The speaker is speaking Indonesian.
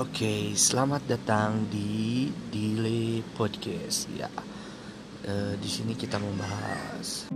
Oke, selamat datang di Delay Podcast. Ya, e, di sini kita membahas